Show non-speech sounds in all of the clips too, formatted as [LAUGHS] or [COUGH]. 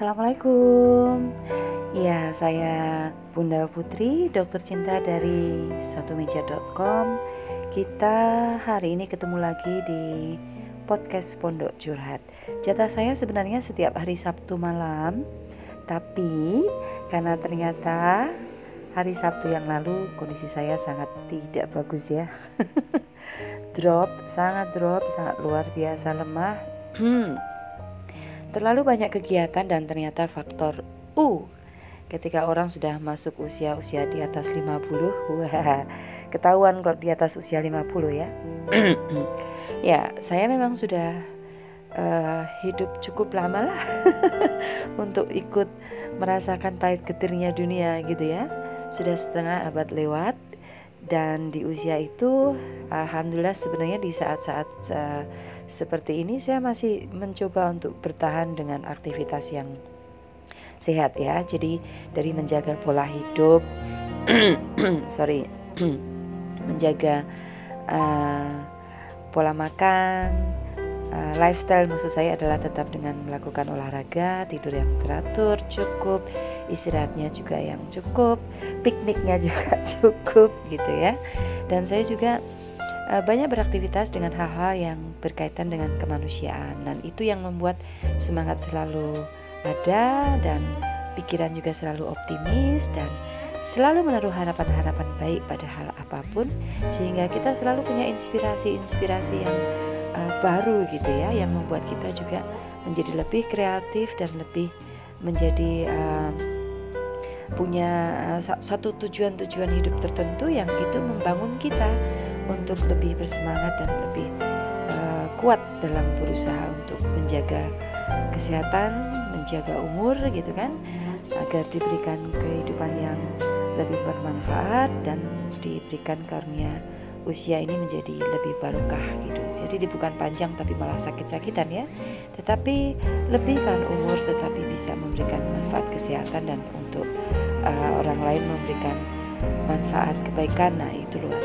Assalamualaikum. Ya, saya Bunda Putri, dokter cinta dari satumeja.com. Kita hari ini ketemu lagi di podcast Pondok Curhat. Jatah saya sebenarnya setiap hari Sabtu malam, tapi karena ternyata hari Sabtu yang lalu kondisi saya sangat tidak bagus ya. [LAUGHS] drop, sangat drop, sangat luar biasa lemah. [CLEARS THROAT] Terlalu banyak kegiatan dan ternyata faktor U. Ketika orang sudah masuk usia-usia di atas 50 wah ketahuan kalau di atas usia 50 ya. [CLEARS THROAT] Ya saya memang sudah uh, hidup cukup lama lah [LAUGHS] untuk ikut merasakan pahit getirnya dunia gitu ya. Sudah setengah abad lewat dan di usia itu alhamdulillah sebenarnya di saat-saat uh, seperti ini saya masih mencoba untuk bertahan dengan aktivitas yang sehat ya. Jadi dari menjaga pola hidup, [CLEARS THROAT] sorry, [CLEARS THROAT] menjaga uh, pola makan, uh, lifestyle maksud saya adalah tetap dengan melakukan olahraga, tidur yang teratur, cukup, istirahatnya juga yang cukup, pikniknya [LAUGHS] juga cukup gitu ya. Dan saya juga banyak beraktivitas dengan hal-hal yang berkaitan dengan kemanusiaan dan itu yang membuat semangat selalu ada dan pikiran juga selalu optimis dan selalu menaruh harapan-harapan baik pada hal apa pun sehingga kita selalu punya inspirasi-inspirasi yang uh, baru gitu ya yang membuat kita juga menjadi lebih kreatif dan lebih menjadi uh, punya satu tujuan-tujuan hidup tertentu yang itu membangun kita untuk lebih bersemangat dan lebih uh, kuat dalam berusaha untuk menjaga kesehatan, menjaga umur gitu kan, agar diberikan kehidupan yang lebih bermanfaat dan diberikan karunia usia ini menjadi lebih barokah gitu. Jadi bukan panjang tapi malah sakit-sakitan ya. Tetapi lebih kan umur tetapi bisa memberikan manfaat kesehatan dan untuk uh, orang lain memberikan manfaat kebaikan. Nah, itu luar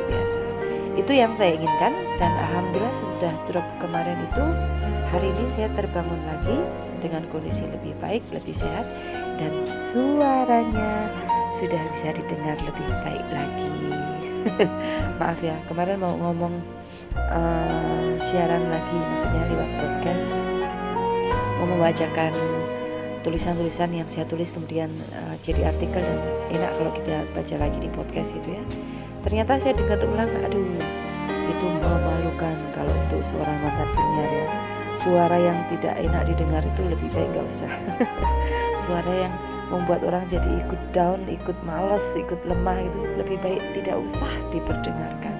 itu yang saya inginkan dan alhamdulillah sudah drop kemarin itu. Hari ini saya terbangun lagi dengan kondisi lebih baik lebih sehat dan suaranya sudah bisa didengar lebih baik lagi. [LAUGHS] Maaf ya kemarin mau ngomong uh, siaran lagi maksudnya lewat podcast. Mau membacakan tulisan-tulisan yang saya tulis kemudian uh, jadi artikel dan enak kalau kita baca lagi di podcast gitu ya ternyata saya dengar ulang aduh itu memalukan kalau untuk seorang mantan penyiar ya. Suara yang tidak enak didengar itu lebih baik nggak usah. [LAUGHS] Suara yang membuat orang jadi ikut down ikut malas ikut lemah itu lebih baik tidak usah diperdengarkan.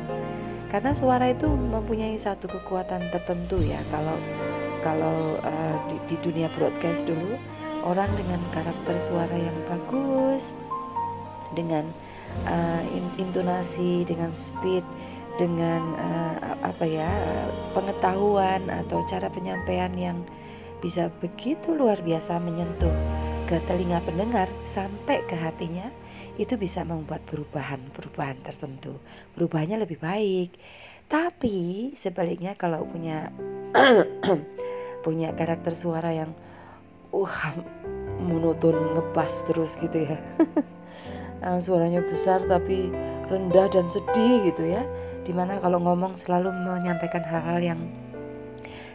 Karena suara itu mempunyai satu kekuatan tertentu ya. Kalau kalau uh, di, di dunia broadcast dulu orang dengan karakter suara yang bagus dengan uh, intonasi dengan speed dengan uh, apa ya pengetahuan atau cara penyampaian yang bisa begitu luar biasa menyentuh ke telinga pendengar sampai ke hatinya itu bisa membuat perubahan-perubahan tertentu. Perubahannya lebih baik. Tapi sebaliknya kalau punya [CLEARS THROAT] punya karakter suara yang uh monoton ngepas terus gitu ya [LAUGHS] uh, suaranya besar tapi rendah dan sedih gitu ya. Di mana kalau ngomong selalu menyampaikan hal-hal yang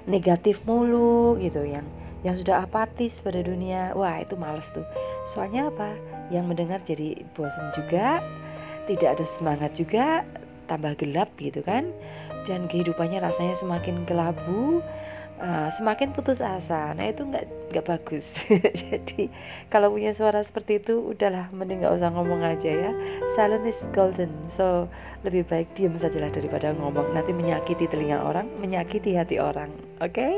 negatif mulu gitu yang yang sudah apatis pada dunia. Wah itu males tuh. Soalnya apa? Yang mendengar jadi bosan juga tidak ada semangat juga tambah gelap gitu kan. Dan kehidupannya rasanya semakin kelabu uh, semakin putus asa nah itu nggak nggak bagus. [LAUGHS] Jadi kalau punya suara seperti itu udahlah mending nggak usah ngomong aja ya. Silent is golden. So lebih baik diam sajalah daripada ngomong. Nanti menyakiti telinga orang menyakiti hati orang. Oke? Okay?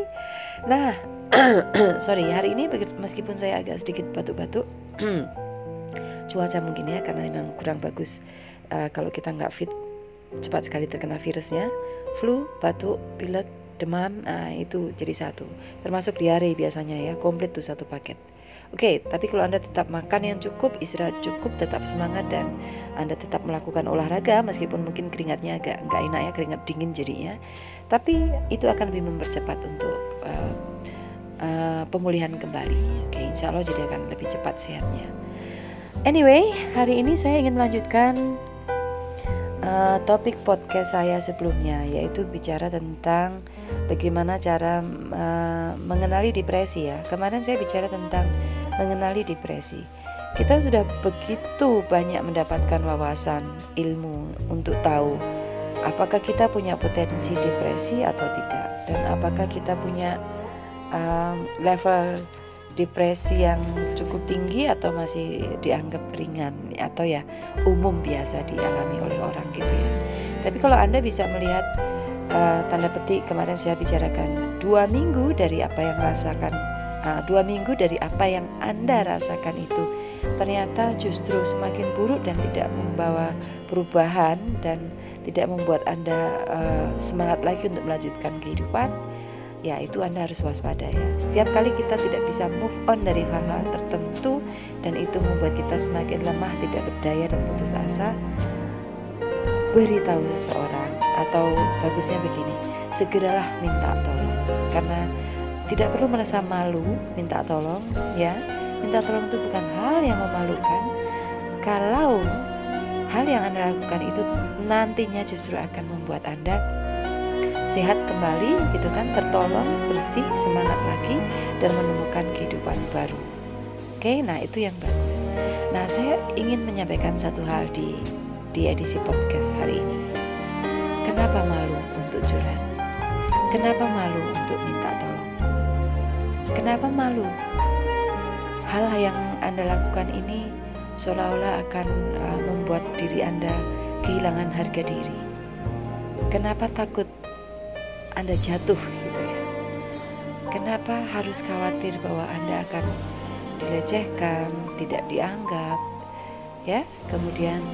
nah [CLEARS THROAT] sorry hari ini meskipun saya agak sedikit batuk-batuk [CLEARS THROAT] cuaca mungkin ya karena memang kurang bagus. Uh, kalau kita nggak fit cepat sekali terkena virusnya. Flu batuk pilek demam nah itu jadi satu termasuk diare biasanya ya komplit tuh satu paket Oke, tapi kalau Anda tetap makan yang cukup, istirahat cukup, tetap semangat dan Anda tetap melakukan olahraga meskipun mungkin keringatnya agak nggak enak ya, keringat dingin jadinya. Tapi itu akan lebih mempercepat untuk uh, uh, pemulihan kembali. Oke, insya Allah jadi akan lebih cepat sehatnya. Anyway, hari ini saya ingin melanjutkan uh, topik podcast saya sebelumnya, yaitu bicara tentang bagaimana cara uh, mengenali depresi ya. Kemarin saya bicara tentang mengenali depresi. Kita sudah begitu banyak mendapatkan wawasan ilmu untuk tahu apakah kita punya potensi depresi atau tidak, dan apakah kita punya um, level depresi yang cukup tinggi atau masih dianggap ringan atau ya umum biasa dialami oleh orang gitu ya. Tapi kalau Anda bisa melihat uh, tanda petik kemarin saya bicarakan dua minggu dari apa yang rasakan uh, dua minggu dari apa yang Anda rasakan itu ternyata justru semakin buruk dan tidak membawa perubahan dan tidak membuat Anda uh, semangat lagi untuk melanjutkan kehidupan ya itu Anda harus waspada ya. Setiap kali kita tidak bisa move on dari hal-hal tertentu dan itu membuat kita semakin lemah, tidak berdaya dan putus asa, beritahu seseorang atau bagusnya begini, segeralah minta tolong karena tidak perlu merasa malu minta tolong ya. Minta tolong itu bukan hal yang memalukan. Kalau hal yang Anda lakukan itu nantinya justru akan membuat Anda sehat kembali gitu kan tertolong bersih semangat lagi dan menemukan kehidupan baru. Oke nah itu yang bagus. Nah saya ingin menyampaikan satu hal di di edisi podcast hari ini. Kenapa malu untuk curhat? Kenapa malu untuk minta tolong? Kenapa malu? Hal yang anda lakukan ini seolah-olah akan uh, membuat diri anda kehilangan harga diri. Kenapa takut anda jatuh gitu ya. Kenapa harus khawatir bahwa Anda akan dilecehkan, tidak dianggap, ya, kemudian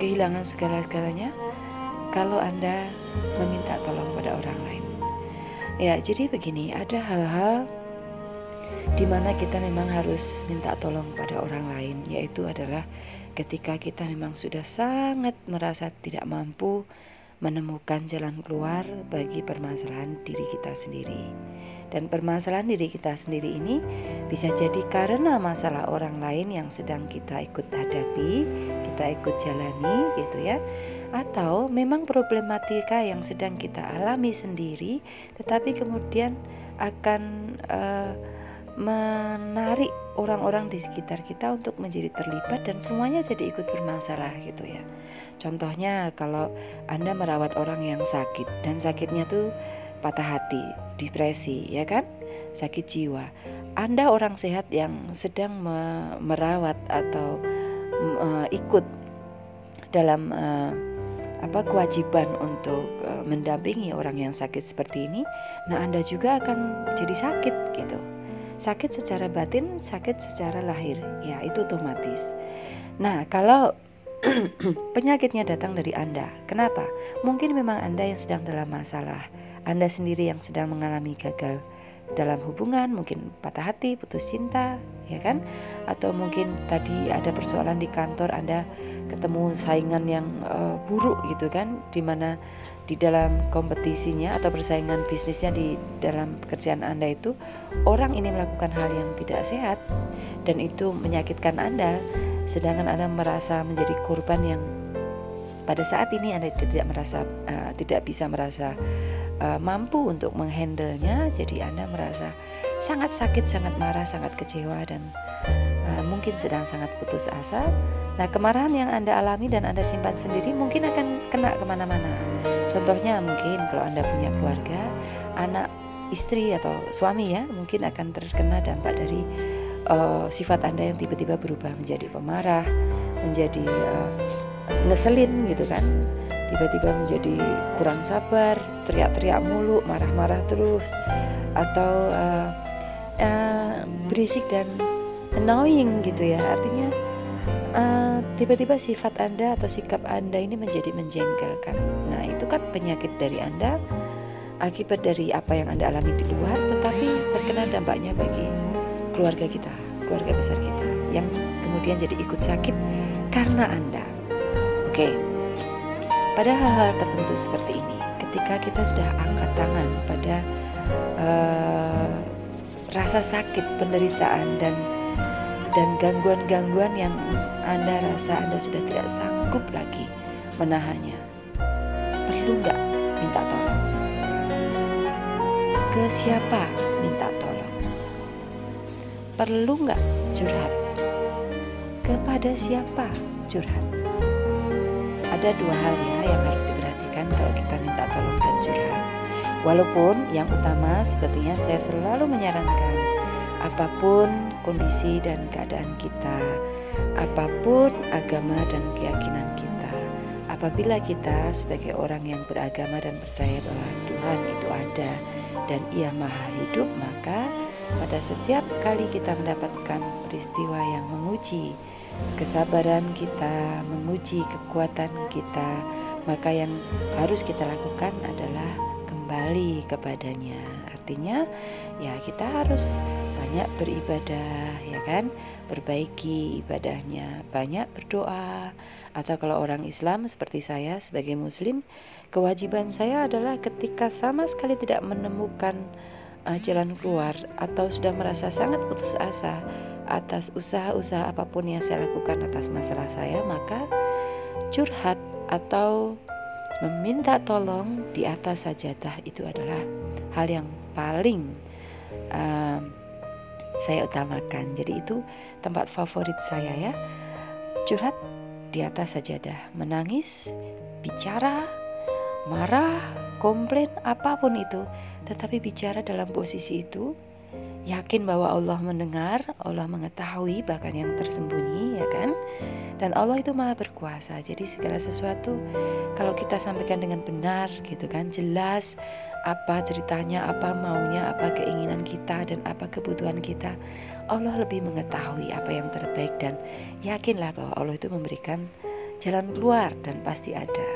kehilangan segala-galanya kalau Anda meminta tolong pada orang lain. Ya, jadi begini, ada hal-hal di mana kita memang harus minta tolong pada orang lain, yaitu adalah ketika kita memang sudah sangat merasa tidak mampu menemukan jalan keluar bagi permasalahan diri kita sendiri. Dan permasalahan diri kita sendiri ini bisa jadi karena masalah orang lain yang sedang kita ikut hadapi, kita ikut jalani gitu ya. Atau memang problematika yang sedang kita alami sendiri tetapi kemudian akan uh, menarik orang-orang di sekitar kita untuk menjadi terlibat dan semuanya jadi ikut bermasalah gitu ya. Contohnya kalau Anda merawat orang yang sakit dan sakitnya tuh patah hati, depresi, ya kan? Sakit jiwa. Anda orang sehat yang sedang me merawat atau uh, ikut dalam uh, apa kewajiban untuk uh, mendampingi orang yang sakit seperti ini, nah Anda juga akan jadi sakit gitu sakit secara batin, sakit secara lahir. Ya, itu otomatis. Nah, kalau [CLEARS THROAT] penyakitnya datang dari Anda, kenapa? Mungkin memang Anda yang sedang dalam masalah, Anda sendiri yang sedang mengalami gagal dalam hubungan, mungkin patah hati, putus cinta, ya kan? Atau mungkin tadi ada persoalan di kantor Anda ketemu saingan yang uh, buruk gitu kan, di mana di dalam kompetisinya atau persaingan bisnisnya di dalam pekerjaan Anda itu orang ini melakukan hal yang tidak sehat dan itu menyakitkan Anda sedangkan Anda merasa menjadi korban yang pada saat ini Anda tidak merasa uh, tidak bisa merasa uh, mampu untuk menghandlenya jadi Anda merasa sangat sakit, sangat marah, sangat kecewa dan uh, mungkin sedang sangat putus asa Nah, kemarahan yang Anda alami dan Anda simpan sendiri mungkin akan kena ke mana-mana. Contohnya mungkin kalau Anda punya keluarga, anak, istri atau suami ya, mungkin akan terkena dampak dari uh, sifat Anda yang tiba-tiba berubah menjadi pemarah, menjadi uh, ngeselin gitu kan. Tiba-tiba menjadi kurang sabar, teriak-teriak mulu, marah-marah terus, atau uh, uh, berisik dan annoying gitu ya. Artinya eh, tiba-tiba sifat Anda atau sikap Anda ini menjadi menjengkelkan. Nah, itu kan penyakit dari Anda akibat dari apa yang Anda alami di luar, tetapi terkena dampaknya bagi keluarga kita, keluarga besar kita, yang kemudian jadi ikut sakit karena Anda. Oke, pada hal-hal tertentu seperti ini, ketika kita sudah angkat tangan pada uh, rasa sakit, penderitaan dan dan gangguan-gangguan yang Anda rasa Anda sudah tidak sanggup lagi menahannya. Perlu nggak minta tolong? Ke siapa minta tolong? Perlu nggak curhat? Kepada siapa curhat? Ada dua hal ya yang harus diperhatikan kalau kita minta tolong dan curhat. Walaupun yang utama sepertinya saya selalu menyarankan apa pun kondisi dan keadaan kita, apa pun agama dan keyakinan kita, apabila kita sebagai orang yang beragama dan percaya bahwa Tuhan itu ada dan Ia Maha Hidup, maka pada setiap kali kita mendapatkan peristiwa yang menguji kesabaran kita, menguji kekuatan kita, maka yang harus kita lakukan adalah kembali kepadanya. Artinya, ya kita harus banyak beribadah, ya kan? Perbaiki ibadahnya, banyak berdoa. Atau kalau orang Islam seperti saya sebagai muslim, kewajiban saya adalah ketika sama sekali tidak menemukan uh, jalan keluar atau sudah merasa sangat putus asa atas usaha-usaha apa pun yang saya lakukan atas masalah saya, maka curhat atau meminta tolong di atas sajadah itu adalah hal yang paling uh, saya utamakan. Jadi itu tempat favorit saya ya. Curhat di atas sajadah, menangis, bicara, marah, komplain apa pun itu, tetapi bicara dalam posisi itu yakin bahwa Allah mendengar, Allah mengetahui bahkan yang tersembunyi ya kan. Dan Allah itu maha berkuasa. Jadi segala sesuatu kalau kita sampaikan dengan benar gitu kan, jelas apa ceritanya, apa maunya, apa keinginan kita dan apa kebutuhan kita. Allah lebih mengetahui apa yang terbaik dan yakinlah bahwa Allah itu memberikan jalan keluar dan pasti ada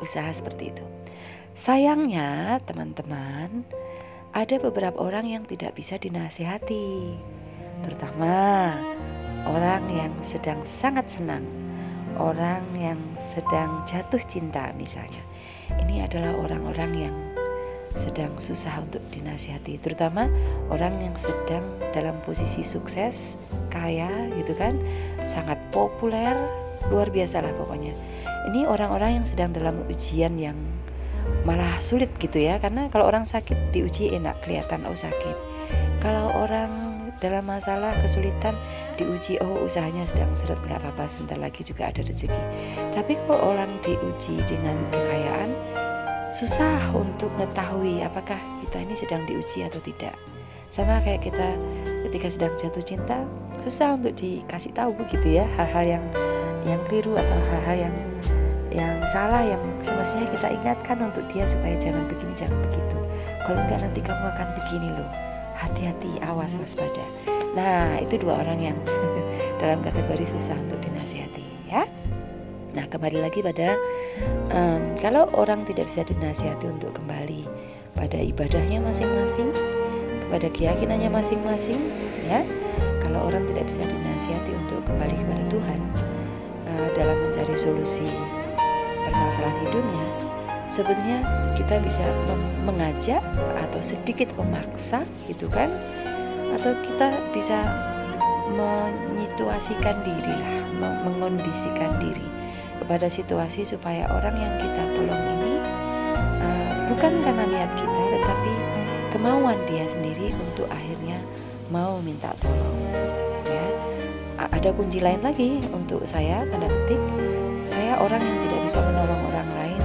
usaha seperti itu. Sayangnya, teman-teman, ada beberapa orang yang tidak bisa dinasihati, terutama orang yang sedang sangat senang, orang yang sedang jatuh cinta, misalnya. Ini adalah orang-orang yang sedang susah untuk dinasihati, terutama orang yang sedang dalam posisi sukses, kaya, gitu kan, sangat populer, luar biasa lah pokoknya. Ini orang-orang yang sedang dalam ujian yang malah sulit gitu ya. Karena kalau orang sakit diuji enak kelihatan oh sakit. Kalau orang dalam masalah kesulitan diuji oh usahanya sedang seret nggak apa-apa sebentar lagi juga ada rezeki. Tapi kalau orang diuji dengan kekayaan susah untuk mengetahui apakah kita ini sedang diuji atau tidak. Sama kayak kita ketika sedang jatuh cinta susah untuk dikasih tahu begitu ya hal-hal yang yang keliru atau hal-hal yang yang salah yang semestinya kita ingatkan untuk dia supaya jangan begini jangan begitu. Kalau enggak nanti kamu akan begini loh. Hati-hati awas waspada. Nah itu dua orang yang [LAUGHS] dalam kategori susah untuk dinasihati ya. Nah kembali lagi pada um, kalau orang tidak bisa dinasihati untuk kembali pada ibadahnya masing-masing kepada keyakinannya masing-masing ya. Kalau orang tidak bisa dinasihati untuk kembali kepada Tuhan uh, dalam mencari solusi permasalahan hidupnya, sebetulnya kita bisa mengajak atau sedikit memaksa gitu kan? Atau kita bisa menyituasikan diri lah mengondisikan diri kepada situasi supaya orang yang kita tolong ini uh, bukan karena niat kita tetapi kemauan dia sendiri untuk akhirnya mau minta tolong ya. Ada kunci lain lagi untuk saya tanda petik saya orang yang tidak bisa menolong orang lain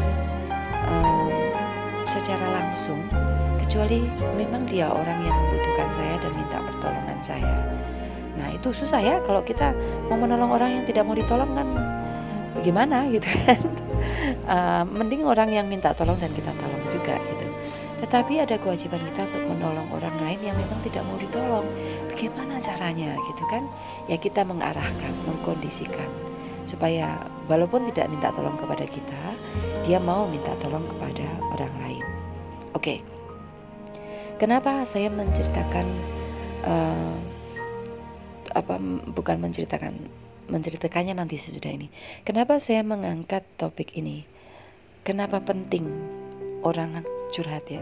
um, secara langsung. Kecuali memang dia orang yang membutuhkan saya dan minta pertolongan saya. Nah itu susah ya kalau kita mau menolong orang yang tidak mau ditolong kan bagaimana gitu kan? [LAUGHS] Uh, mending orang yang minta tolong dan kita tolong juga gitu. Tetapi ada kewajiban kita untuk menolong orang lain yang memang tidak mau ditolong. Bagaimana caranya gitu kan? Ya kita mengarahkan mengkondisikan supaya walaupun tidak minta tolong kepada kita, dia mau minta tolong kepada orang lain. Oke, kenapa saya menceritakan uh, apa bukan menceritakan menceritakannya nanti sesudah ini. Kenapa saya mengangkat topik ini? Kenapa penting orang curhat ya?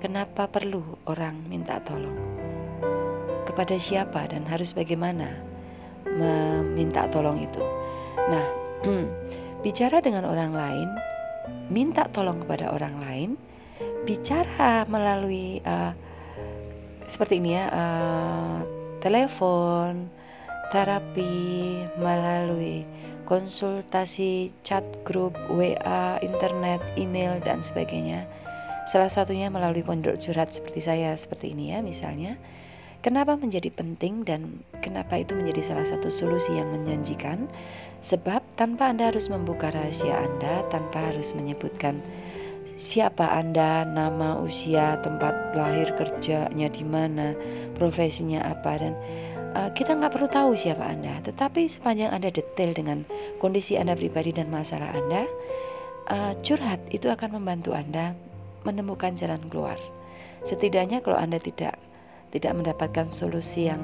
Kenapa perlu orang minta tolong? kepada siapa dan harus bagaimana meminta tolong itu. Nah, bicara dengan orang lain, minta tolong kepada orang lain, bicara melalui uh, seperti ini ya, uh, telepon, terapi melalui konsultasi chat grup, WA, internet, email dan sebagainya. Salah satunya melalui pondok curhat seperti saya seperti ini ya misalnya. Kenapa menjadi penting dan kenapa itu menjadi salah satu solusi yang menjanjikan? Sebab tanpa Anda harus membuka rahasia Anda, tanpa harus menyebutkan siapa Anda, nama, usia, tempat lahir, kerjanya di mana, profesinya apa dan uh, kita nggak perlu tahu siapa Anda, tetapi sepanjang Anda detail dengan kondisi Anda pribadi dan masalah Anda, uh, curhat itu akan membantu Anda menemukan jalan keluar. Setidaknya kalau Anda tidak tidak mendapatkan solusi yang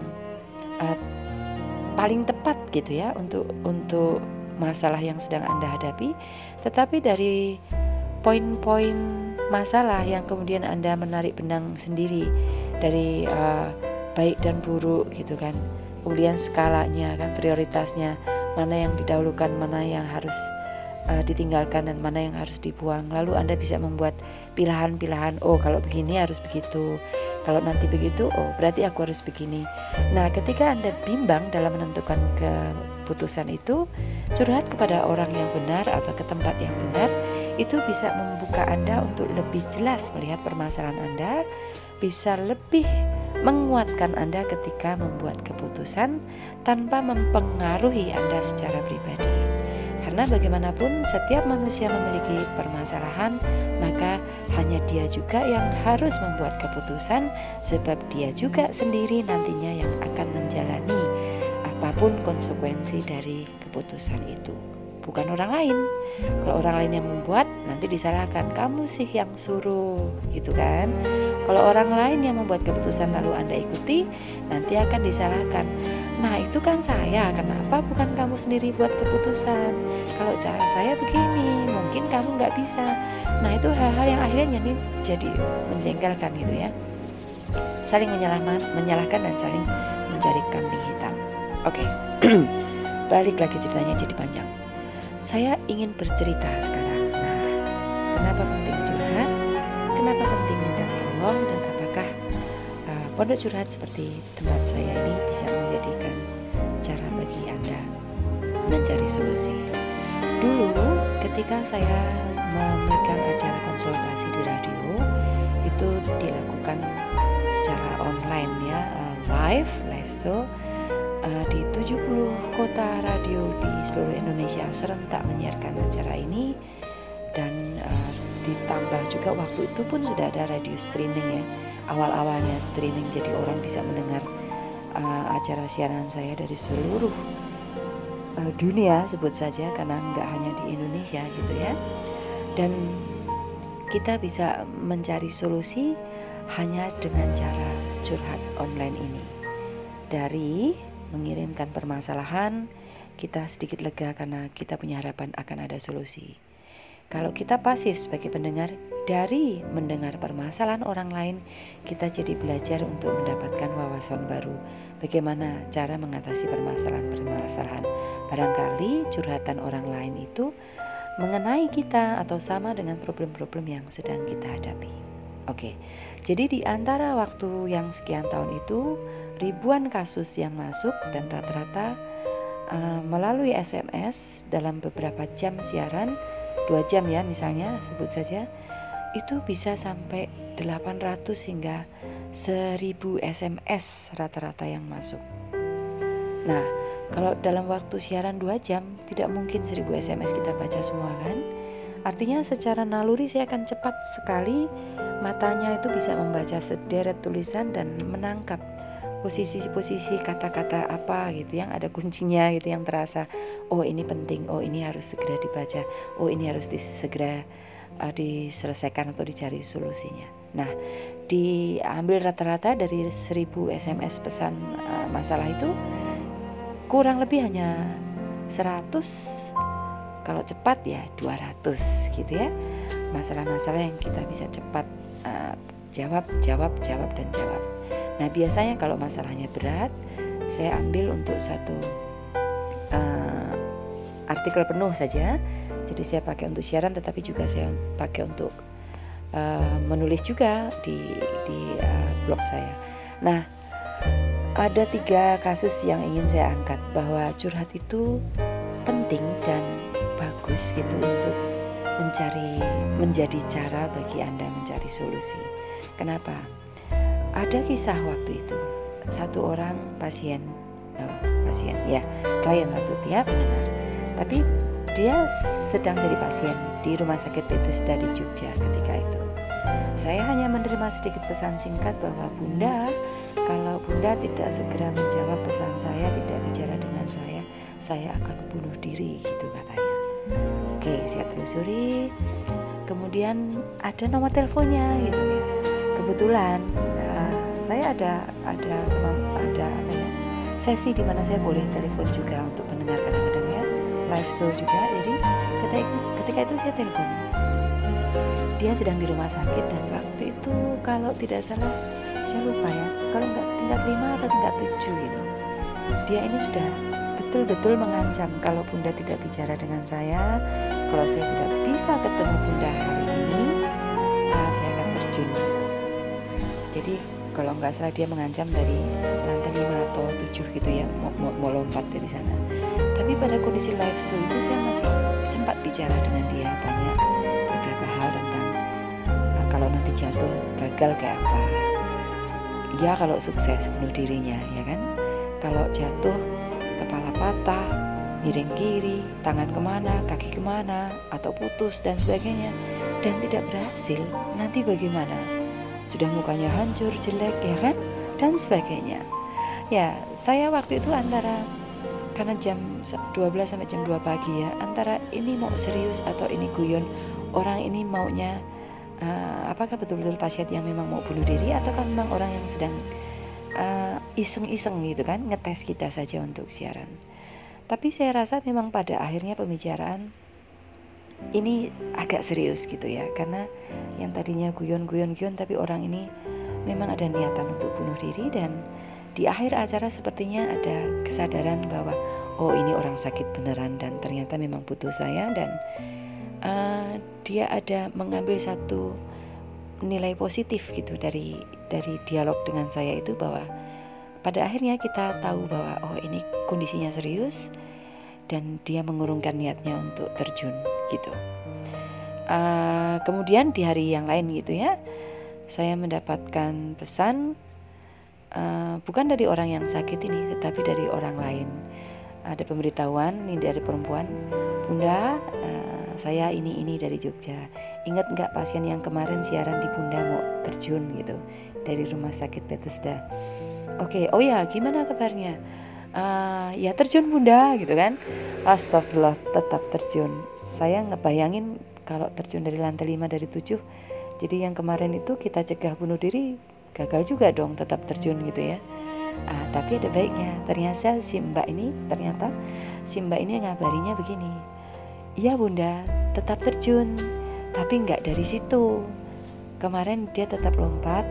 uh, paling tepat gitu ya untuk untuk masalah yang sedang Anda hadapi, tetapi dari poin-poin masalah yang kemudian Anda menarik benang sendiri dari uh, baik dan buruk gitu kan. Kemudian skalanya kan prioritasnya mana yang didahulukan, mana yang harus uh, ditinggalkan dan mana yang harus dibuang. Lalu Anda bisa membuat pilihan-pilihan, oh kalau begini harus begitu. Kalau nanti begitu, oh berarti aku harus begini. Nah, ketika Anda bimbang dalam menentukan keputusan itu, curhat kepada orang yang benar atau ke tempat yang benar, itu bisa membuka Anda untuk lebih jelas melihat permasalahan Anda, bisa lebih menguatkan Anda ketika membuat keputusan tanpa mempengaruhi Anda secara pribadi. Karena bagaimanapun setiap manusia memiliki permasalahan, maka hanya dia juga yang harus membuat keputusan sebab dia juga sendiri nantinya yang akan menjalani apa pun konsekuensi dari keputusan itu. Bukan orang lain. Kalau orang lain yang membuat, nanti disalahkan kamu sih yang suruh, gitu kan? Kalau orang lain yang membuat keputusan lalu Anda ikuti, nanti akan disalahkan Nah itu kan saya, kenapa bukan kamu sendiri buat keputusan? Kalau cara saya begini, mungkin kamu nggak bisa. Nah itu hal-hal yang akhirnya jadi, jadi menjengkelkan gitu ya. Saling menyalahkan, menyalahkan dan saling mencari kambing hitam. Oke, [CLEARS THROAT] balik lagi ceritanya jadi panjang. Saya ingin bercerita sekarang. Nah, kenapa penting curhat? Kenapa penting minta tolong dan apakah uh, pondok curhat seperti tempat saya ini mencari solusi. Dulu ketika saya memegang acara konsultasi di radio itu dilakukan secara online ya, uh, live, live show uh, di 70 kota radio di seluruh Indonesia serentak menyiarkan acara ini dan uh, ditambah juga waktu itu pun sudah ada radio streaming ya awal-awalnya streaming jadi orang bisa mendengar uh, acara siaran saya dari seluruh uh, dunia sebut saja karena nggak hanya di Indonesia gitu ya. Dan kita bisa mencari solusi hanya dengan cara curhat online ini. Dari mengirimkan permasalahan kita sedikit lega karena kita punya harapan akan ada solusi. Kalau kita pasif sebagai pendengar, dari mendengar permasalahan orang lain, kita jadi belajar untuk mendapatkan wawasan baru. Bagaimana cara mengatasi permasalahan-permasalahan? Barangkali curhatan orang lain itu mengenai kita atau sama dengan problem-problem yang sedang kita hadapi. Oke, jadi di antara waktu yang sekian tahun itu, ribuan kasus yang masuk dan rata-rata uh, melalui SMS dalam beberapa jam siaran, dua jam ya misalnya sebut saja itu bisa sampai 800 hingga 1000 SMS rata-rata yang masuk. Nah, kalau dalam waktu siaran 2 jam tidak mungkin 1000 SMS kita baca semua kan? Artinya secara naluri saya akan cepat sekali matanya itu bisa membaca sederet tulisan dan menangkap posisi-posisi kata-kata apa gitu yang ada kuncinya gitu yang terasa oh ini penting oh ini harus segera dibaca oh ini harus segera uh, diselesaikan atau dicari solusinya. Nah, diambil rata-rata dari 1000 SMS pesan uh, masalah itu kurang lebih hanya 100 kalau cepat ya 200 gitu ya. Masalah-masalah yang kita bisa cepat uh, jawab, jawab, jawab dan jawab. Nah biasanya kalau masalahnya berat, saya ambil untuk satu uh, artikel penuh saja. Jadi saya pakai untuk siaran, tetapi juga saya pakai untuk uh, menulis juga di di uh, blog saya. Nah ada tiga kasus yang ingin saya angkat bahwa curhat itu penting dan bagus gitu untuk mencari menjadi cara bagi Anda mencari solusi. Kenapa? Ada kisah waktu itu satu orang pasien oh, pasien ya klien satu benar tapi dia sedang jadi pasien di rumah sakit Bethesda di Jogja ketika itu. Saya hanya menerima sedikit pesan singkat bahwa Bunda kalau Bunda tidak segera menjawab pesan saya, tidak bicara dengan saya, saya akan bunuh diri gitu katanya. Oke, saya telusuri. Kemudian ada nomor teleponnya gitu ya. Kebetulan uh, saya ada ada ada ya, sesi di mana saya boleh telepon juga untuk mendengar kadang-kadang ya live show juga. Jadi ketika ketika itu saya telepon. Dia sedang di rumah sakit dan waktu itu kalau tidak salah saya lupa ya kalau nggak tingkat 5 atau tingkat 7 gitu dia ini sudah betul-betul mengancam kalau bunda tidak bicara dengan saya kalau saya tidak bisa ketemu bunda hari ini uh, saya akan terjun jadi kalau nggak salah dia mengancam dari lantai 5 atau 7 gitu ya mau, mau, mau lompat dari sana pada kondisi live show itu saya masih sempat bicara dengan dia banyak beberapa hal tentang uh, kalau nanti jatuh gagal kayak apa? Ya kalau sukses bunuh dirinya ya kan? Kalau jatuh kepala patah miring kiri tangan ke mana kaki ke mana atau putus dan sebagainya dan tidak berhasil nanti bagaimana? Sudah mukanya hancur jelek ya kan? Dan sebagainya. Ya saya waktu itu antara karena jam 12 sampai jam 2 pagi ya antara ini mau serius atau ini guyon orang ini maunya uh, apakah betul-betul pasien yang memang mau bunuh diri ataukah memang orang yang sedang uh, iseng-iseng gitu kan ngetes kita saja untuk siaran. Tapi saya rasa memang pada akhirnya pembicaraan ini agak serius gitu ya karena yang tadinya guyon-guyon-guyon tapi orang ini memang ada niatan untuk bunuh diri dan di akhir acara sepertinya ada kesadaran bahwa oh ini orang sakit beneran dan ternyata memang butuh saya dan uh, dia ada mengambil satu nilai positif gitu dari dari dialog dengan saya itu bahwa pada akhirnya kita tahu bahwa oh ini kondisinya serius dan dia mengurungkan niatnya untuk terjun gitu. Uh, kemudian di hari yang lain gitu ya, saya mendapatkan pesan uh, bukan dari orang yang sakit ini, tetapi dari orang lain. Ada pemberitahuan ini dari perempuan, Bunda, uh, saya ini ini dari Jogja. Ingat nggak pasien yang kemarin siaran di Bunda mau terjun gitu dari rumah sakit Bethesda? Oke okay, oh ya gimana kabarnya? Uh, ya terjun Bunda gitu kan. Astagfirullah tetap terjun. Saya ngebayangin kalau terjun dari lantai 5 dari 7 jadi yang kemarin itu kita cegah bunuh diri gagal juga dong tetap terjun gitu ya Ah, tapi ada baiknya. Ternyata si Mbak ini, ternyata si Mbak ini ngabarinya begini. Iya bunda, tetap terjun, tapi nggak dari situ. Kemarin dia tetap lompat,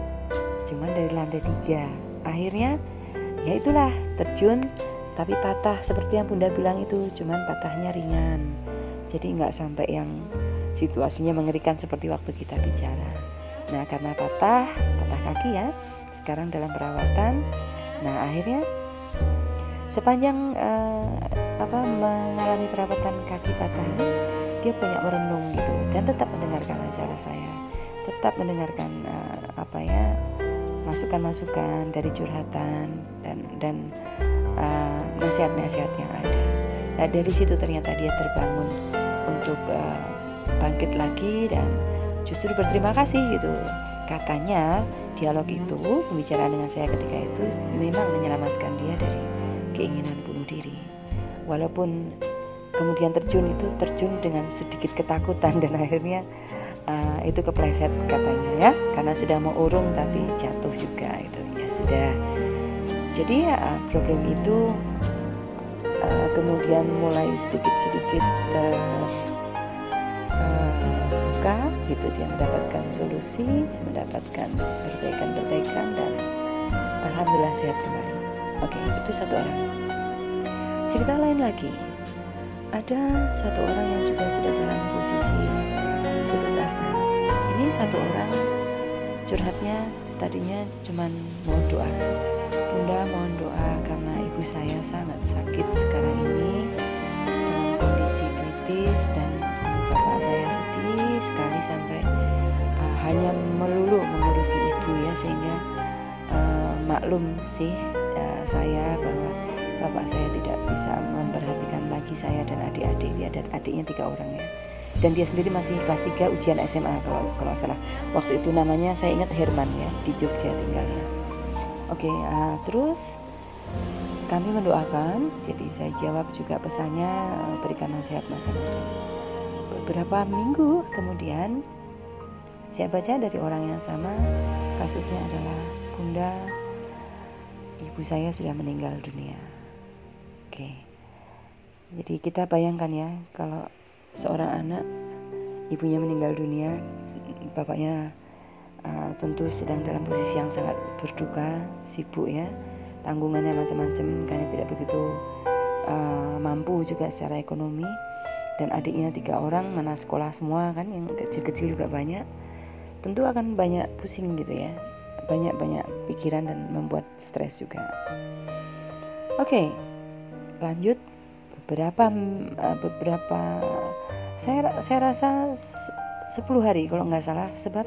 cuman dari lantai tiga. Akhirnya, ya itulah terjun, tapi patah seperti yang bunda bilang itu, cuman patahnya ringan. Jadi nggak sampai yang situasinya mengerikan seperti waktu kita bicara. Nah karena patah, patah kaki ya, sekarang dalam perawatan. Nah akhirnya sepanjang uh, apa mengalami perawatan kaki patah ini dia banyak merenung gitu dan tetap mendengarkan acara saya tetap mendengarkan uh, apa ya masukan-masukan dari curhatan dan dan uh, nasihat-nasihat yang ada nah dari situ ternyata dia terbangun untuk uh, bangkit lagi dan justru berterima kasih gitu. Katanya dialog itu pembicaraan dengan saya ketika itu memang menyelamatkan dia dari keinginan bunuh diri. Walaupun kemudian terjun itu terjun dengan sedikit ketakutan dan akhirnya uh, itu kepleset katanya ya. Karena sudah mau urung tapi jatuh juga itu ya sudah. Jadi ya problem itu uh, kemudian mulai sedikit-sedikit terbuka. uh, gitu dia mendapatkan solusi mendapatkan perbaikan-perbaikan dan Alhamdulillah sehat kembali. Oke, itu satu orang. Cerita lain lagi, ada satu orang yang juga sudah dalam posisi putus asa. Ini satu orang curhatnya tadinya cuman mau doa. Bunda mohon doa karena ibu saya sangat sakit sekarang ini dengan kondisi kritis dan sekali sampai uh, hanya melulu mengurusi ibu ya sehingga uh, maklum sih uh, saya bahwa bapak saya tidak bisa memperhatikan lagi saya dan adik-adik dia dan adiknya tiga orang ya. Dan dia sendiri masih kelas 3 ujian SMA kalau kalau salah. Waktu itu namanya saya ingat Herman ya di Jogja tinggalnya. Oke uh, terus kami mendoakan jadi saya jawab juga pesannya berikan nasihat macam-macam beberapa minggu kemudian saya baca dari orang yang sama kasusnya adalah bunda ibu saya sudah meninggal dunia. Oke. Jadi kita bayangkan ya kalau seorang anak ibunya meninggal dunia bapaknya uh, tentu sedang dalam posisi yang sangat berduka sibuk ya tanggungannya macam-macam karena tidak begitu uh, mampu juga secara ekonomi dan adiknya tiga orang mana sekolah semua kan yang kecil-kecil juga banyak. Tentu akan banyak pusing gitu ya. Banyak-banyak pikiran dan membuat stres juga. Oke okay, lanjut. Beberapa uh, beberapa saya saya rasa 10 hari kalau nggak salah. Sebab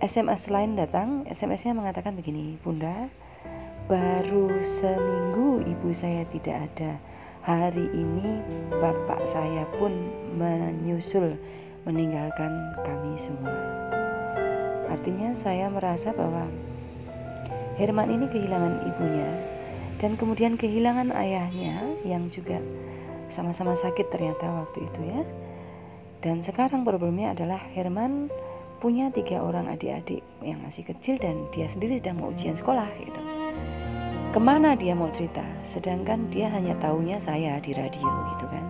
SMS lain datang SMS-nya mengatakan begini Bunda baru seminggu ibu saya tidak ada hari ini bapak saya pun menyusul meninggalkan kami semua artinya saya merasa bahwa Herman ini kehilangan ibunya dan kemudian kehilangan ayahnya yang juga sama-sama sakit ternyata waktu itu ya. Dan sekarang problemnya adalah Herman punya tiga orang adik-adik yang masih kecil dan dia sendiri sedang mau ujian sekolah gitu. Ke mana dia mau cerita? Sedangkan dia hanya tahunya saya di radio gitu kan.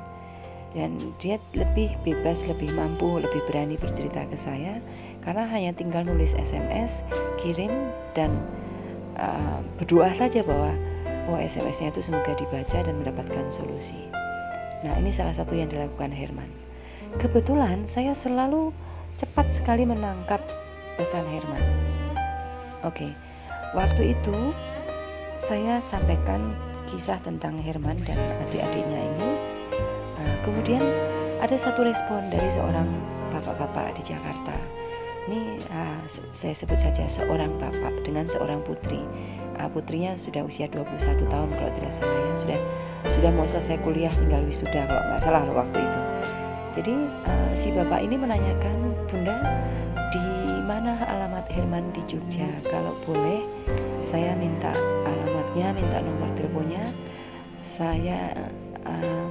Dan dia lebih bebas, lebih mampu, lebih berani bercerita ke saya karena hanya tinggal nulis SMS, kirim dan uh, berdoa saja bahwa oh SMS-nya itu semoga dibaca dan mendapatkan solusi. Nah, ini salah satu yang dilakukan Herman. Kebetulan saya selalu cepat sekali menangkap pesan Herman. Oke, waktu itu saya sampaikan kisah tentang Herman dan adik-adiknya ini. Nah, kemudian ada satu respon dari seorang bapak-bapak di Jakarta. Ini uh, saya sebut saja seorang bapak dengan seorang putri uh, putrinya sudah usia 21 tahun kalau tidak salah ya sudah sudah mau selesai kuliah tinggal wisuda kalau nggak salah waktu itu jadi uh, si bapak ini menanyakan bunda di mana alamat Herman di Jogja kalau boleh saya minta alamatnya minta nomor teleponnya saya uh,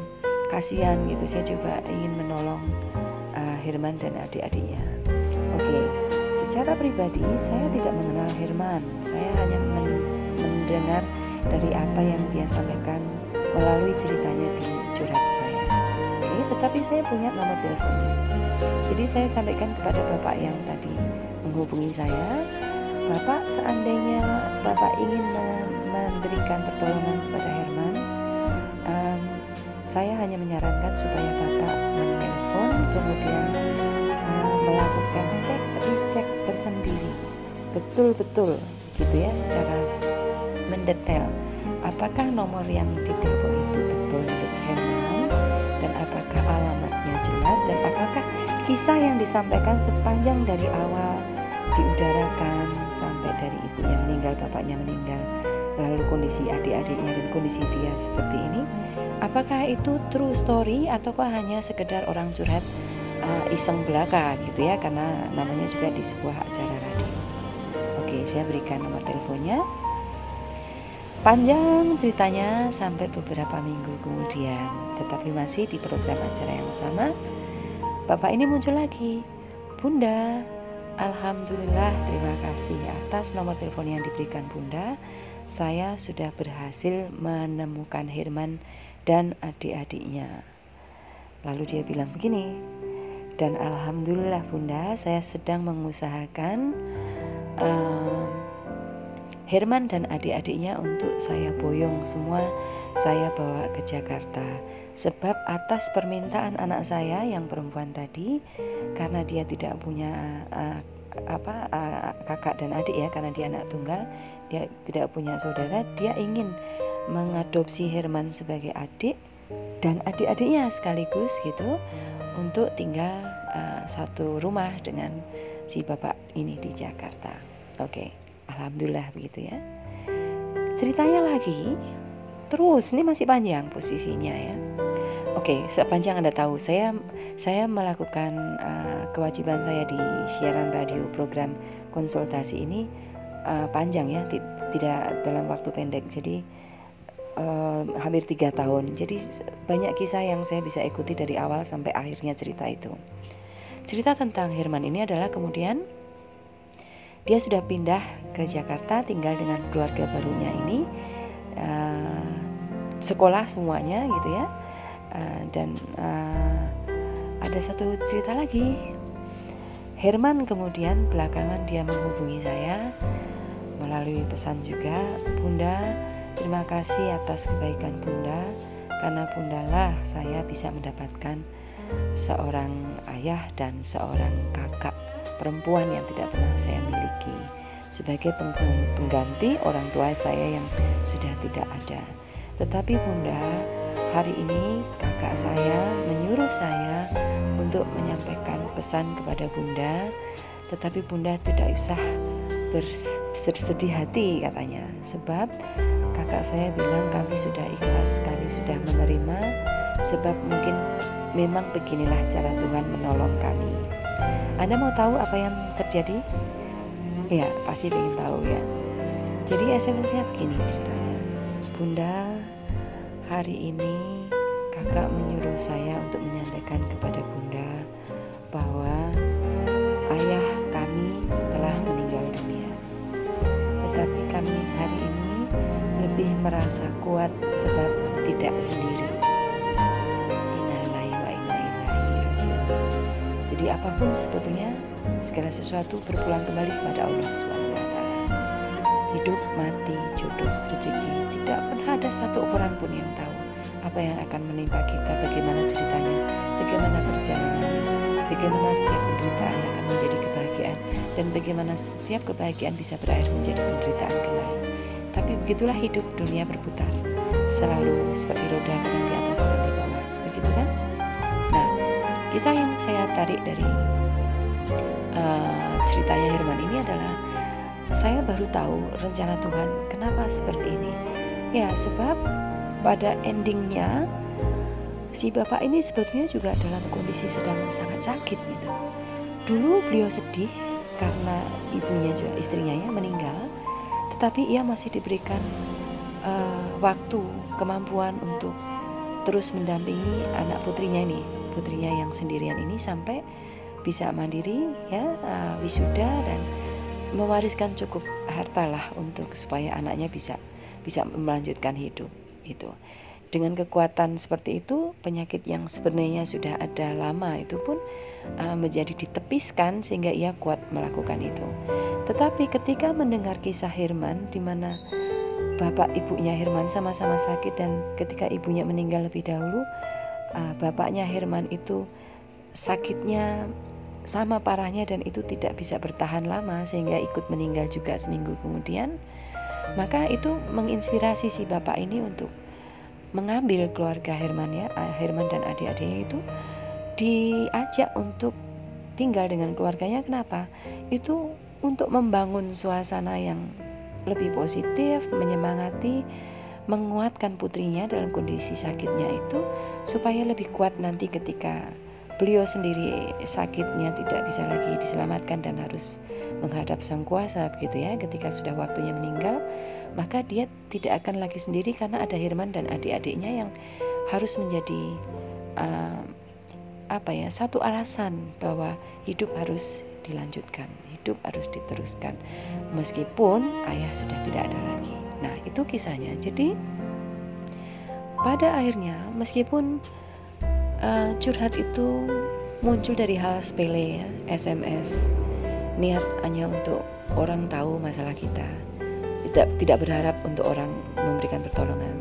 kasihan gitu saya coba ingin menolong uh, Herman dan adik-adiknya oke okay. secara pribadi saya tidak mengenal Herman saya hanya mendengar dari apa yang dia sampaikan melalui ceritanya di curhat saya. Oke, tetapi saya punya nomor teleponnya. Jadi saya sampaikan kepada bapak yang tadi menghubungi saya, bapak seandainya bapak ingin memberikan pertolongan kepada Herman, um, saya hanya menyarankan supaya bapak menelpon kemudian uh, melakukan cek recheck tersendiri, betul-betul gitu ya secara mendetail. Apakah nomor yang ditelepon itu betul milik Herman dan apakah alamatnya jelas dan apakah kisah yang disampaikan sepanjang dari awal diudarakan sampai dari ibunya meninggal, bapaknya meninggal, lalu kondisi adik-adiknya dan kondisi dia seperti ini, apakah itu true story ataukah hanya sekedar orang curhat uh, iseng belaka gitu ya karena namanya juga di sebuah acara radio. Oke, saya berikan nomor teleponnya Panjang ceritanya sampai beberapa minggu kemudian, tetapi masih di program acara yang sama. Bapak ini muncul lagi. Bunda, Alhamdulillah terima kasih atas nomor telepon yang diberikan Bunda. Saya sudah berhasil menemukan Herman dan adik-adiknya. Lalu dia bilang begini, dan Alhamdulillah Bunda, saya sedang mengusahakan uh, Herman dan adik-adiknya untuk saya boyong semua saya bawa ke Jakarta sebab atas permintaan anak saya yang perempuan tadi karena dia tidak punya uh, apa uh, kakak dan adik ya karena dia anak tunggal dia tidak punya saudara dia ingin mengadopsi Herman sebagai adik dan adik-adiknya sekaligus gitu untuk tinggal uh, satu rumah dengan si bapak ini di Jakarta. Oke. Okay. Alhamdulillah begitu ya. Ceritanya lagi, terus ini masih panjang posisinya ya. Oke, sepanjang Anda tahu, saya saya melakukan uh, kewajiban saya di siaran radio program konsultasi ini uh, panjang ya, tidak dalam waktu pendek. Jadi uh, hampir tiga tahun. Jadi banyak kisah yang saya bisa ikuti dari awal sampai akhirnya cerita itu. Cerita tentang Herman ini adalah kemudian dia sudah pindah ke Jakarta tinggal dengan keluarga barunya ini uh, sekolah semuanya gitu ya uh, dan uh, ada satu cerita lagi Herman kemudian belakangan dia menghubungi saya melalui pesan juga Bunda terima kasih atas kebaikan Bunda karena Bunda lah saya bisa mendapatkan seorang ayah dan seorang kakak perempuan yang tidak pernah saya miliki sebagai pengganti orang tua saya yang sudah tidak ada. Tetapi Bunda, hari ini kakak saya menyuruh saya untuk menyampaikan pesan kepada Bunda, tetapi Bunda tidak usah bersedih hati katanya, sebab kakak saya bilang kami sudah ikhlas sekali sudah menerima, sebab mungkin memang beginilah cara Tuhan menolong kami. Anda mau tahu apa yang terjadi? Ya, pasti ingin tahu ya. Jadi SMS-nya begini ceritanya. Bunda, hari ini kakak menyuruh saya untuk menyampaikan kepada Bunda bahwa ayah kami telah meninggal dunia. Tetapi kami hari ini lebih merasa kuat sebab tidak sendiri. Jadi apa pun sebetulnya segala sesuatu berpulang kembali kepada Allah SWT. Hidup, mati, jodoh, rezeki, tidak pernah ada satu orang pun yang tahu apa yang akan menimpa kita, bagaimana ceritanya, bagaimana perjalanannya, bagaimana setiap penderitaan akan menjadi kebahagiaan, dan bagaimana setiap kebahagiaan bisa berakhir menjadi penderitaan kembali. Tapi begitulah hidup dunia berputar, selalu seperti roda kadang di atas dan di bawah, begitu kan? kisah yang saya tarik dari uh, ceritanya Herman ini adalah saya baru tahu rencana Tuhan kenapa seperti ini ya sebab pada endingnya si bapak ini sebetulnya juga dalam kondisi sedang sangat sakit gitu. Dulu beliau sedih karena ibunya juga istrinya ya meninggal. Tetapi ia masih diberikan uh, waktu kemampuan untuk terus mendampingi anak putrinya ini putrinya yang sendirian ini sampai bisa mandiri ya uh, wisuda dan mewariskan cukup harta lah untuk supaya anaknya bisa bisa melanjutkan hidup itu dengan kekuatan seperti itu penyakit yang sebenarnya sudah ada lama itu pun uh, menjadi ditepiskan sehingga ia kuat melakukan itu. Tetapi ketika mendengar kisah Herman di mana bapak ibunya Herman sama-sama sakit dan ketika ibunya meninggal lebih dahulu uh, bapaknya Herman itu sakitnya sama parahnya dan itu tidak bisa bertahan lama sehingga ikut meninggal juga seminggu kemudian maka itu menginspirasi si bapak ini untuk mengambil keluarga Herman ya Herman dan adik-adiknya itu diajak untuk tinggal dengan keluarganya. Kenapa? Itu untuk membangun suasana yang lebih positif menyemangati menguatkan putrinya dalam kondisi sakitnya itu supaya lebih kuat nanti ketika beliau sendiri sakitnya tidak bisa lagi diselamatkan dan harus menghadap sang kuasa begitu ya ketika sudah waktunya meninggal maka dia tidak akan lagi sendiri karena ada Herman dan adik-adiknya yang harus menjadi uh, apa ya satu alasan bahwa hidup harus dilanjutkan hidup harus diteruskan meskipun ayah sudah tidak ada lagi Nah, itu kisahnya. Jadi pada akhirnya meskipun uh, curhat itu muncul dari hal sepele ya, SMS, niat hanya untuk orang tahu masalah kita. tidak tidak berharap untuk orang memberikan pertolongan.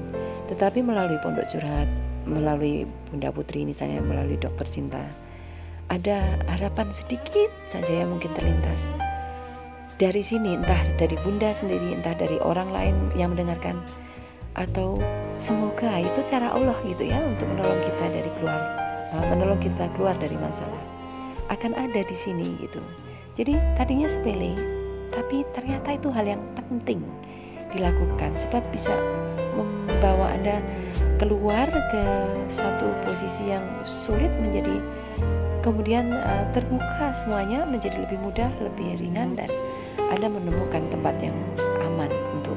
Tetapi melalui pondok curhat melalui Bunda Putri misalnya melalui dokter cinta ada harapan sedikit saja yang mungkin terlintas. Dari sini entah dari bunda sendiri entah dari orang lain yang mendengarkan atau semoga itu cara Allah gitu ya untuk menolong kita dari keluar menolong kita keluar dari masalah. Akan ada di sini gitu jadi tadinya sepele tapi ternyata itu hal yang penting dilakukan sebab bisa membawa anda keluar ke satu posisi yang sulit menjadi kemudian uh, terbuka semuanya menjadi lebih mudah lebih ringan dan anda menemukan tempat yang aman untuk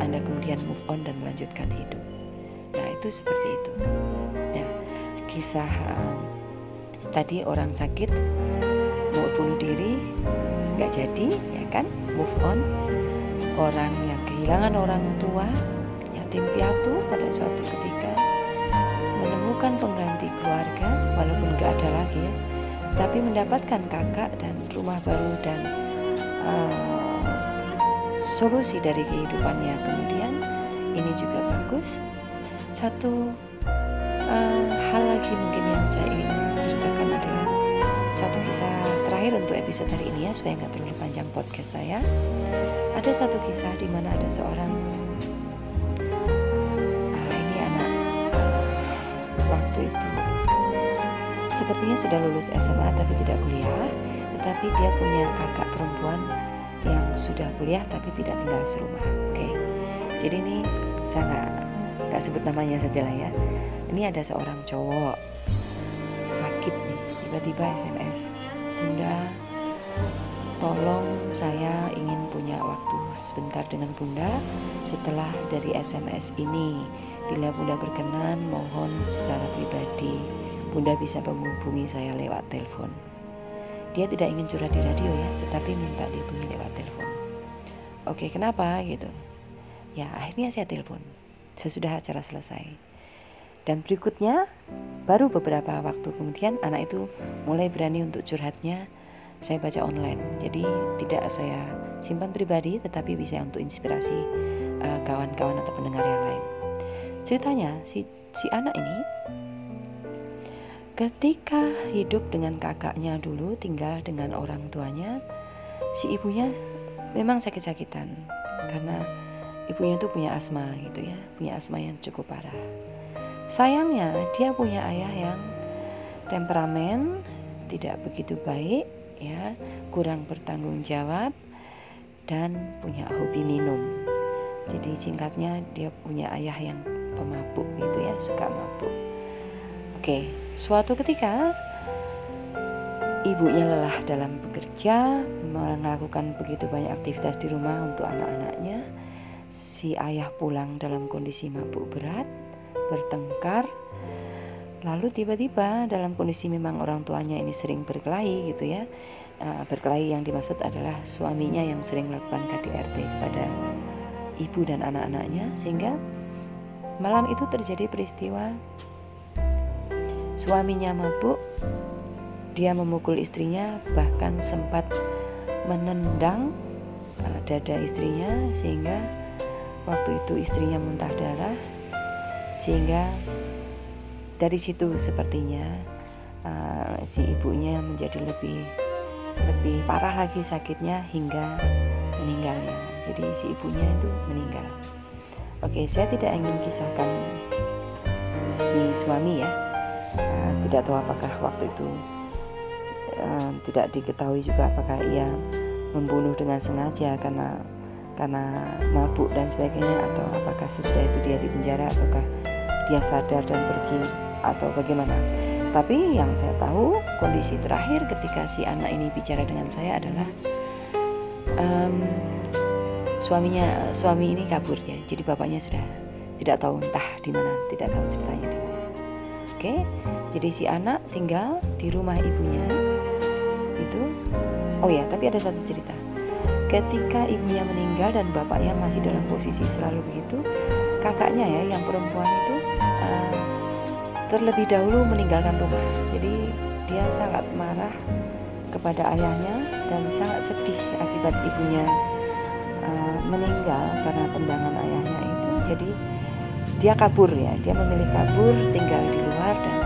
Anda kemudian move on dan melanjutkan hidup. Nah, itu seperti itu. Ya, kisah um, tadi orang sakit mau bunuh diri nggak jadi, ya kan? Move on. Orang yang kehilangan orang tua, yatim piatu pada suatu ketika menemukan pengganti keluarga, walaupun nggak ada lagi ya, tapi mendapatkan kakak dan rumah baru dan uh, solusi dari kehidupannya kemudian ini juga bagus satu uh, hal lagi mungkin yang saya ingin ceritakan terakhir untuk episode hari ini ya supaya nggak terlalu panjang podcast saya ada satu kisah di mana ada seorang uh, ini anak waktu itu sepertinya sudah lulus SMA tapi tidak kuliah tetapi dia punya kakak perempuan yang sudah kuliah tapi tidak tinggal serumah. Oke, jadi ini saya nggak nggak sebut namanya saja lah ya. Ini ada seorang cowok sakit nih, tiba-tiba SMS, Bunda, tolong saya ingin punya waktu sebentar dengan Bunda setelah dari SMS ini. Bila Bunda berkenan, mohon secara pribadi Bunda bisa menghubungi saya lewat telepon. Dia tidak ingin curhat di radio ya, tetapi minta dihubungi lewat telepon. Oke, kenapa gitu? Ya, akhirnya saya telepon. Sesudah acara selesai. Dan berikutnya, baru beberapa waktu kemudian anak itu mulai berani untuk curhatnya saya baca online. Jadi tidak saya simpan pribadi tetapi bisa untuk inspirasi eh, kawan-kawan uh, atau pendengar yang lain. Ceritanya si si anak ini Ketika hidup dengan kakaknya dulu tinggal dengan orang tuanya, si ibunya memang sakit-sakitan karena ibunya itu punya asma gitu ya, punya asma yang cukup parah. Sayangnya dia punya ayah yang temperamen, tidak begitu baik ya, kurang bertanggung jawab dan punya hobi minum. Jadi singkatnya dia punya ayah yang pemabuk gitu ya, suka mabuk. Oke, suatu ketika ibunya lelah dalam bekerja, melakukan begitu banyak aktivitas di rumah untuk anak-anaknya. Si ayah pulang dalam kondisi mabuk berat, bertengkar, lalu tiba-tiba dalam kondisi memang orang tuanya ini sering berkelahi gitu ya. Uh, berkelahi yang dimaksud adalah suaminya yang sering melakukan KDRT kepada ibu dan anak-anaknya sehingga malam itu terjadi peristiwa Suaminya mabuk, dia memukul istrinya, bahkan sempat menendang uh, dada istrinya, sehingga waktu itu istrinya muntah darah, sehingga dari situ sepertinya uh, si ibunya menjadi lebih lebih parah lagi sakitnya hingga meninggalnya. Jadi si ibunya itu meninggal. Oke, saya tidak ingin kisahkan si suami ya, uh, tidak tahu apakah waktu itu uh, tidak diketahui juga apakah ia membunuh dengan sengaja karena karena mabuk dan sebagainya atau apakah sesudah itu dia di penjara ataukah dia sadar dan pergi atau bagaimana tapi yang saya tahu kondisi terakhir ketika si anak ini bicara dengan saya adalah um, suaminya suami ini kabur ya jadi bapaknya sudah tidak tahu entah di mana tidak tahu ceritanya di mana Oke, jadi si anak tinggal di rumah ibunya. Itu, oh ya, tapi ada satu cerita. Ketika ibunya meninggal dan bapaknya masih dalam posisi selalu begitu, kakaknya ya, yang perempuan itu terlebih dahulu meninggalkan rumah. Jadi dia sangat marah kepada ayahnya dan sangat sedih akibat ibunya uh, meninggal karena tendangan ayahnya itu. Jadi dia kabur ya. Dia memilih kabur tinggal di luar dan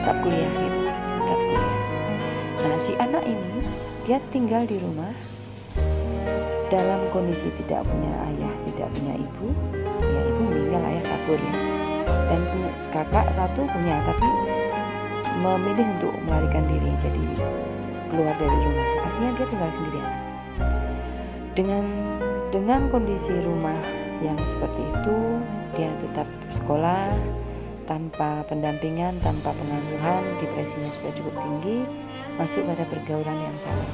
tetap kuliah gitu. Tetap kuliah. Nah si anak ini dia tinggal di rumah dalam kondisi tidak punya ayah tidak punya ibu. Ya ibu meninggal ayah kabur ya dan punya kakak satu punya tapi memilih untuk melarikan diri jadi keluar dari rumah. Artinya dia tinggal sendirian. Dengan dengan kondisi rumah yang seperti itu dia tetap sekolah tanpa pendampingan tanpa pengasuhan depresinya sudah cukup tinggi masuk pada pergaulan yang salah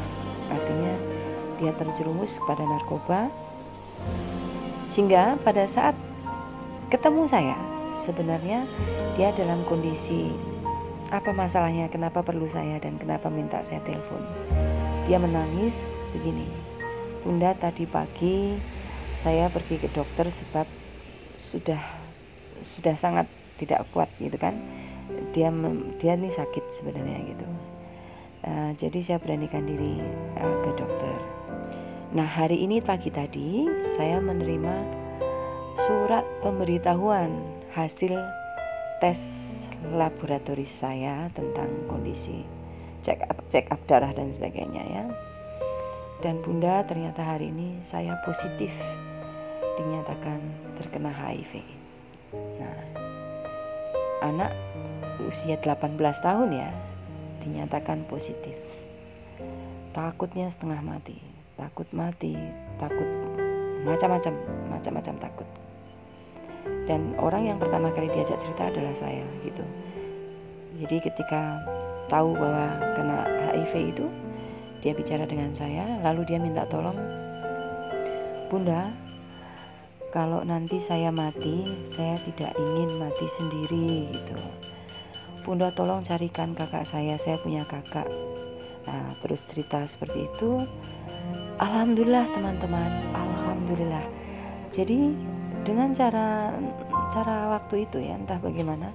artinya dia terjerumus kepada narkoba sehingga pada saat ketemu saya sebenarnya dia dalam kondisi apa masalahnya kenapa perlu saya dan kenapa minta saya telepon? Dia menangis begini bunda tadi pagi saya pergi ke dokter sebab sudah sudah sangat tidak kuat gitu kan. Dia dia ini sakit sebenarnya gitu. Uh, jadi saya beranikan diri uh, ke dokter. Nah hari ini pagi tadi saya menerima surat pemberitahuan hasil tes laboratoris saya tentang kondisi check up check up darah dan sebagainya ya. Dan bunda ternyata hari ini saya positif dinyatakan terkena HIV nah anak usia 18 tahun ya dinyatakan positif. Takutnya setengah mati takut mati takut macam-macam macam-macam takut dan orang yang pertama kali diajak cerita adalah saya gitu. Jadi ketika tahu bahwa kena HIV itu dia bicara dengan saya lalu dia minta tolong bunda kalau nanti saya mati saya tidak ingin mati sendiri gitu. Bunda tolong carikan kakak saya saya punya kakak. Nah terus cerita seperti itu. Alhamdulillah teman-teman alhamdulillah. Jadi dengan cara cara waktu itu ya entah bagaimana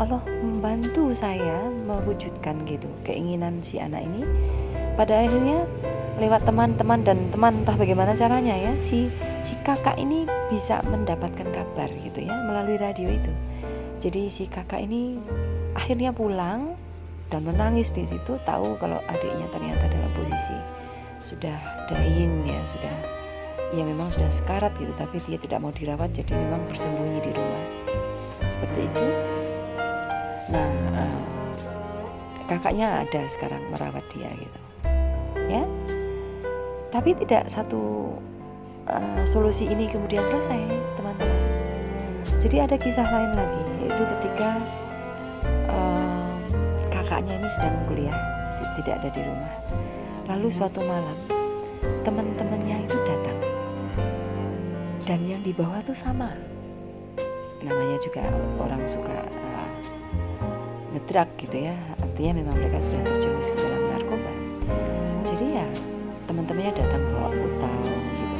Allah membantu saya mewujudkan gitu keinginan si anak ini. Pada akhirnya lewat teman-teman dan teman entah bagaimana caranya ya si si kakak ini bisa mendapatkan kabar gitu ya melalui radio itu. Jadi si kakak ini akhirnya pulang dan menangis di situ tahu kalau adiknya ternyata dalam posisi sudah dying ya sudah ya memang sudah sekarat gitu tapi dia tidak mau dirawat jadi memang bersembunyi di rumah. Seperti itu. Nah uh, kakaknya ada sekarang merawat dia gitu. Ya. Tapi tidak satu uh, solusi ini kemudian selesai teman-teman. Jadi ada kisah lain lagi yaitu ketika uh, kakaknya ini sedang kuliah tidak ada di rumah. Lalu suatu malam teman-temannya di bawah tuh sama. Namanya juga orang suka uh, ngedrak gitu ya. Artinya memang mereka sudah terjerumus ke dalam narkoba. Jadi ya teman-temannya datang bawa utang gitu.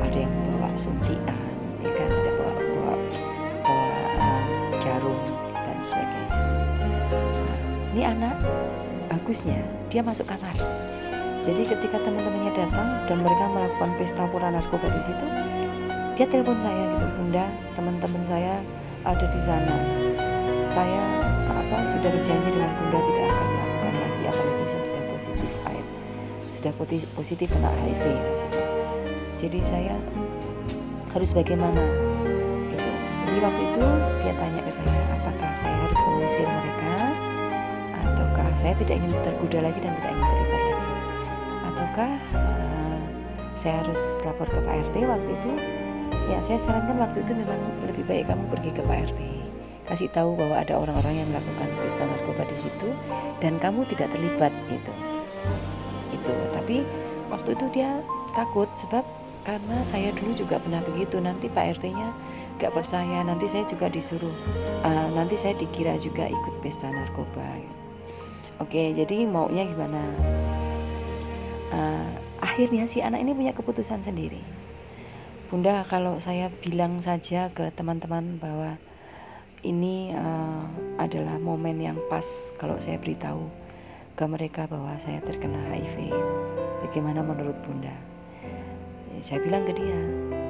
Ada yang bawa suntikan ya kan ada bawa bawa um, jarum dan sebagainya. Nah, ini anak bagusnya dia masuk kamar. Jadi ketika teman-temannya datang dan mereka melakukan pesta pura narkoba di situ dia telepon saya gitu bunda teman-teman saya ada di sana. Saya apa sudah berjanji dengan bunda tidak akan melakukan lagi apalagi saya sudah positif air. Sudah positif kena HIV jadi saya harus bagaimana? Gitu. Jadi waktu itu dia tanya ke saya apakah saya harus mengusir mereka? Ataukah saya tidak ingin tergoda lagi dan tidak ingin terlibat lagi? Ataukah uh, saya harus lapor ke Pak RT waktu itu ya saya sarankan waktu itu memang lebih baik kamu pergi ke Pak RT kasih tahu bahwa ada orang-orang yang melakukan pesta narkoba di situ dan kamu tidak terlibat gitu. Itu tapi waktu itu dia takut sebab karena saya dulu juga pernah begitu. Nanti Pak RT-nya gak percaya nanti saya juga disuruh uh, nanti saya dikira juga ikut pesta narkoba. Oke jadi maunya gimana? Uh, akhirnya si anak ini punya keputusan sendiri Bunda kalau saya bilang saja ke teman-teman bahwa ini uh, adalah momen yang pas kalau saya beritahu ke mereka bahwa saya terkena HIV. Bagaimana menurut Bunda? saya bilang ke dia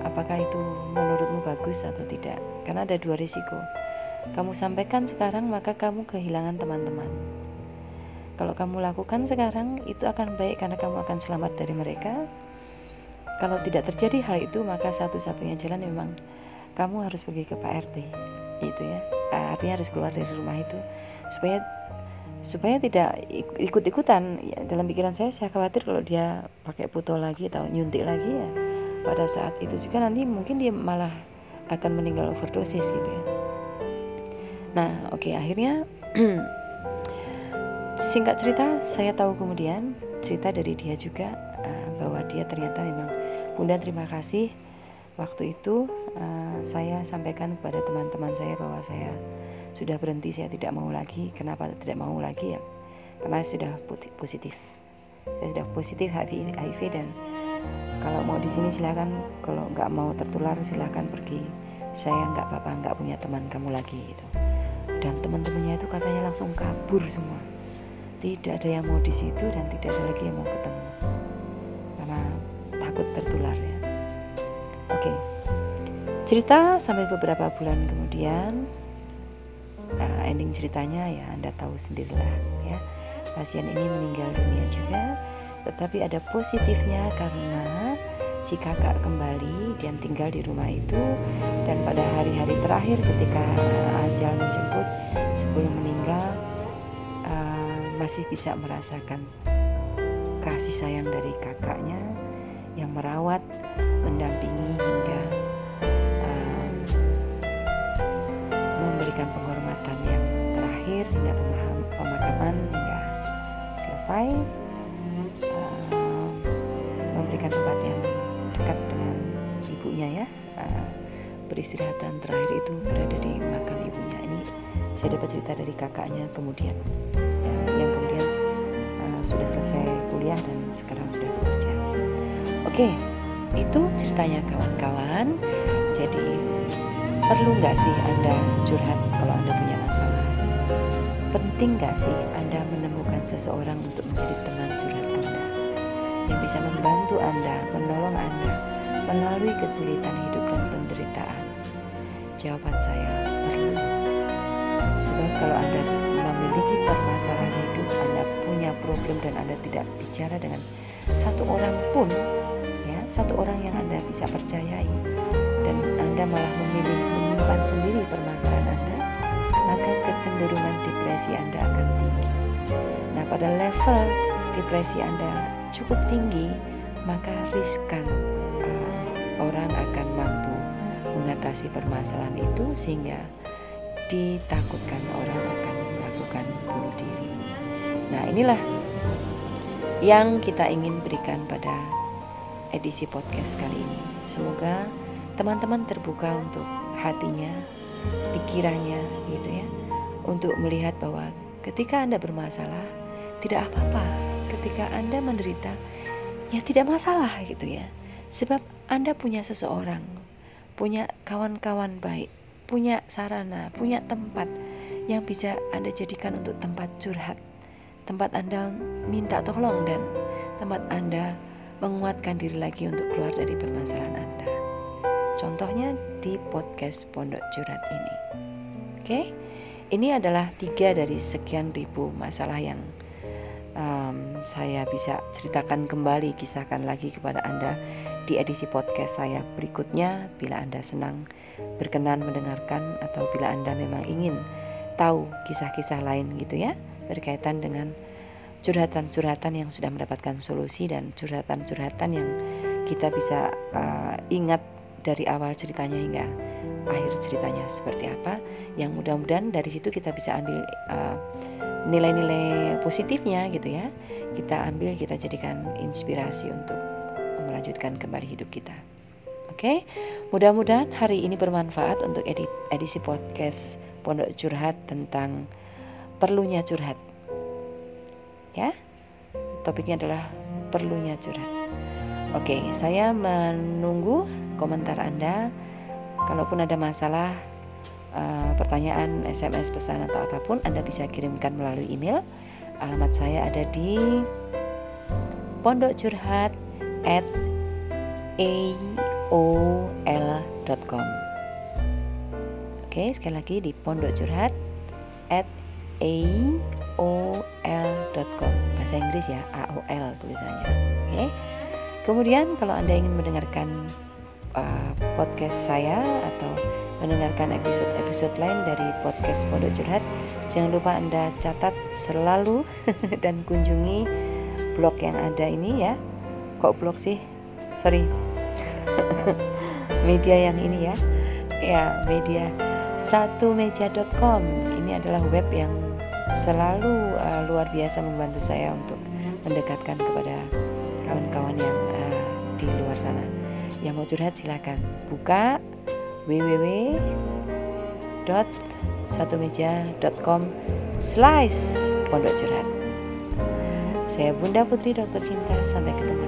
apakah itu menurutmu bagus atau tidak karena ada dua risiko kamu sampaikan sekarang maka kamu kehilangan teman-teman kalau kamu lakukan sekarang itu akan baik karena kamu akan selamat dari mereka kalau tidak terjadi hal itu maka satu-satunya jalan memang kamu harus pergi ke Pak RT itu ya. Artinya harus keluar dari rumah itu. Supaya supaya tidak ikut-ikutan. Ya, dalam pikiran saya saya khawatir kalau dia pakai foto lagi atau nyuntik lagi ya. Pada saat itu juga nanti mungkin dia malah akan meninggal overdosis gitu ya. Nah oke okay, akhirnya [CLEARS THROAT] singkat cerita saya tahu kemudian cerita dari dia juga uh, bahwa dia ternyata memang bunda terima kasih. Waktu itu uh, saya sampaikan kepada teman-teman saya bahwa saya sudah berhenti saya tidak mau lagi. Kenapa tidak mau lagi ya? Karena sudah positif. Saya sudah positif HIV, HIV dan kalau mau di sini silahkan kalau nggak mau tertular silahkan pergi. Saya nggak apa-apa nggak punya teman kamu lagi gitu. Dan teman-temannya itu katanya langsung kabur semua. Tidak ada yang mau di situ dan tidak ada lagi yang mau ketemu takut tertular ya. Oke. Cerita sampai beberapa bulan kemudian uh, ending ceritanya ya Anda tahu sendirilah ya. Pasien ini meninggal dunia juga tetapi ada positifnya karena si kakak kembali dan tinggal di rumah itu dan pada hari-hari terakhir ketika ajal menjemput sebelum meninggal uh, masih bisa merasakan kasih sayang dari kakaknya yang merawat mendampingi hingga memberikan penghormatan yang terakhir hingga pemakaman hingga selesai uh, memberikan tempat yang dekat dengan ibunya ya. Uh, peristirahatan terakhir itu berada di makam ibunya. Ini saya dapat cerita dari kakaknya kemudian ya, yang kemudian uh, sudah selesai kuliah dan sekarang sudah bekerja oke itu ceritanya kawan-kawan jadi Perlu nggak sih Anda curhat kalau Anda punya masalah? Penting nggak sih Anda menemukan seseorang untuk menjadi teman curhat Anda yang bisa membantu Anda, menolong Anda melalui kesulitan hidup dan penderitaan? Jawaban saya perlu. Sebab kalau Anda memiliki permasalahan hidup, Anda punya problem dan Anda tidak bicara dengan satu orang pun, satu orang yang Anda bisa percayai, dan Anda malah memilih menyimpan sendiri permasalahan Anda, maka kecenderungan depresi Anda akan tinggi. Nah, pada level depresi Anda cukup tinggi, maka riskan uh, orang akan mampu mengatasi permasalahan itu sehingga ditakutkan orang akan melakukan bunuh diri. Nah, inilah yang kita ingin berikan pada edisi podcast kali ini. Semoga teman-teman terbuka untuk hatinya, pikirannya gitu ya. Untuk melihat bahwa ketika Anda bermasalah tidak apa-apa. Ketika Anda menderita ya tidak masalah gitu ya. Sebab Anda punya seseorang, punya kawan-kawan baik, punya sarana, punya tempat yang bisa Anda jadikan untuk tempat curhat. Tempat Anda minta tolong dan tempat Anda menguatkan diri lagi untuk keluar dari permasalahan Anda. Contohnya di podcast Pondok Curhat ini. Oke, ini adalah tiga dari sekian ribu masalah yang um, saya bisa ceritakan kembali, kisahkan lagi kepada Anda di edisi podcast saya berikutnya. Bila Anda senang berkenan mendengarkan atau bila Anda memang ingin tahu kisah-kisah lain gitu ya berkaitan dengan curhatan-curhatan yang sudah mendapatkan solusi dan curhatan-curhatan yang kita bisa uh, ingat dari awal ceritanya hingga akhir ceritanya seperti apa yang mudah-mudahan dari situ kita bisa ambil uh, nilai-nilai positifnya gitu ya kita ambil kita jadikan inspirasi untuk melanjutkan kembali hidup kita oke okay? mudah-mudahan hari ini bermanfaat untuk edisi podcast pondok curhat tentang perlunya curhat ya topiknya adalah perlunya curhat oke saya menunggu komentar Anda. Kalaupun ada masalah, uh, pertanyaan, SMS, pesan atau apa pun, Anda bisa kirimkan melalui email. Alamat saya ada di pondokcurhat at aol.com Oke, sekali lagi di pondok curhat at aol.com Bahasa Inggris ya, AOL tulisannya Oke Kemudian kalau Anda ingin mendengarkan uh, podcast saya atau mendengarkan episode-episode lain dari podcast Pondok Curhat, jangan lupa Anda catat selalu [LAUGHS] dan kunjungi blog yang ada ini ya. Kok blog sih? Sorry. [LAUGHS] media yang ini ya. Ya, media satumeja.com. Ini adalah web yang selalu uh, luar biasa membantu saya untuk mendekatkan kepada kawan-kawan yang uh, di luar sana. Yang mau curhat silakan buka www.satumeja.com slash pondok curhat. Saya Bunda Putri Dokter Cinta, sampai ketemu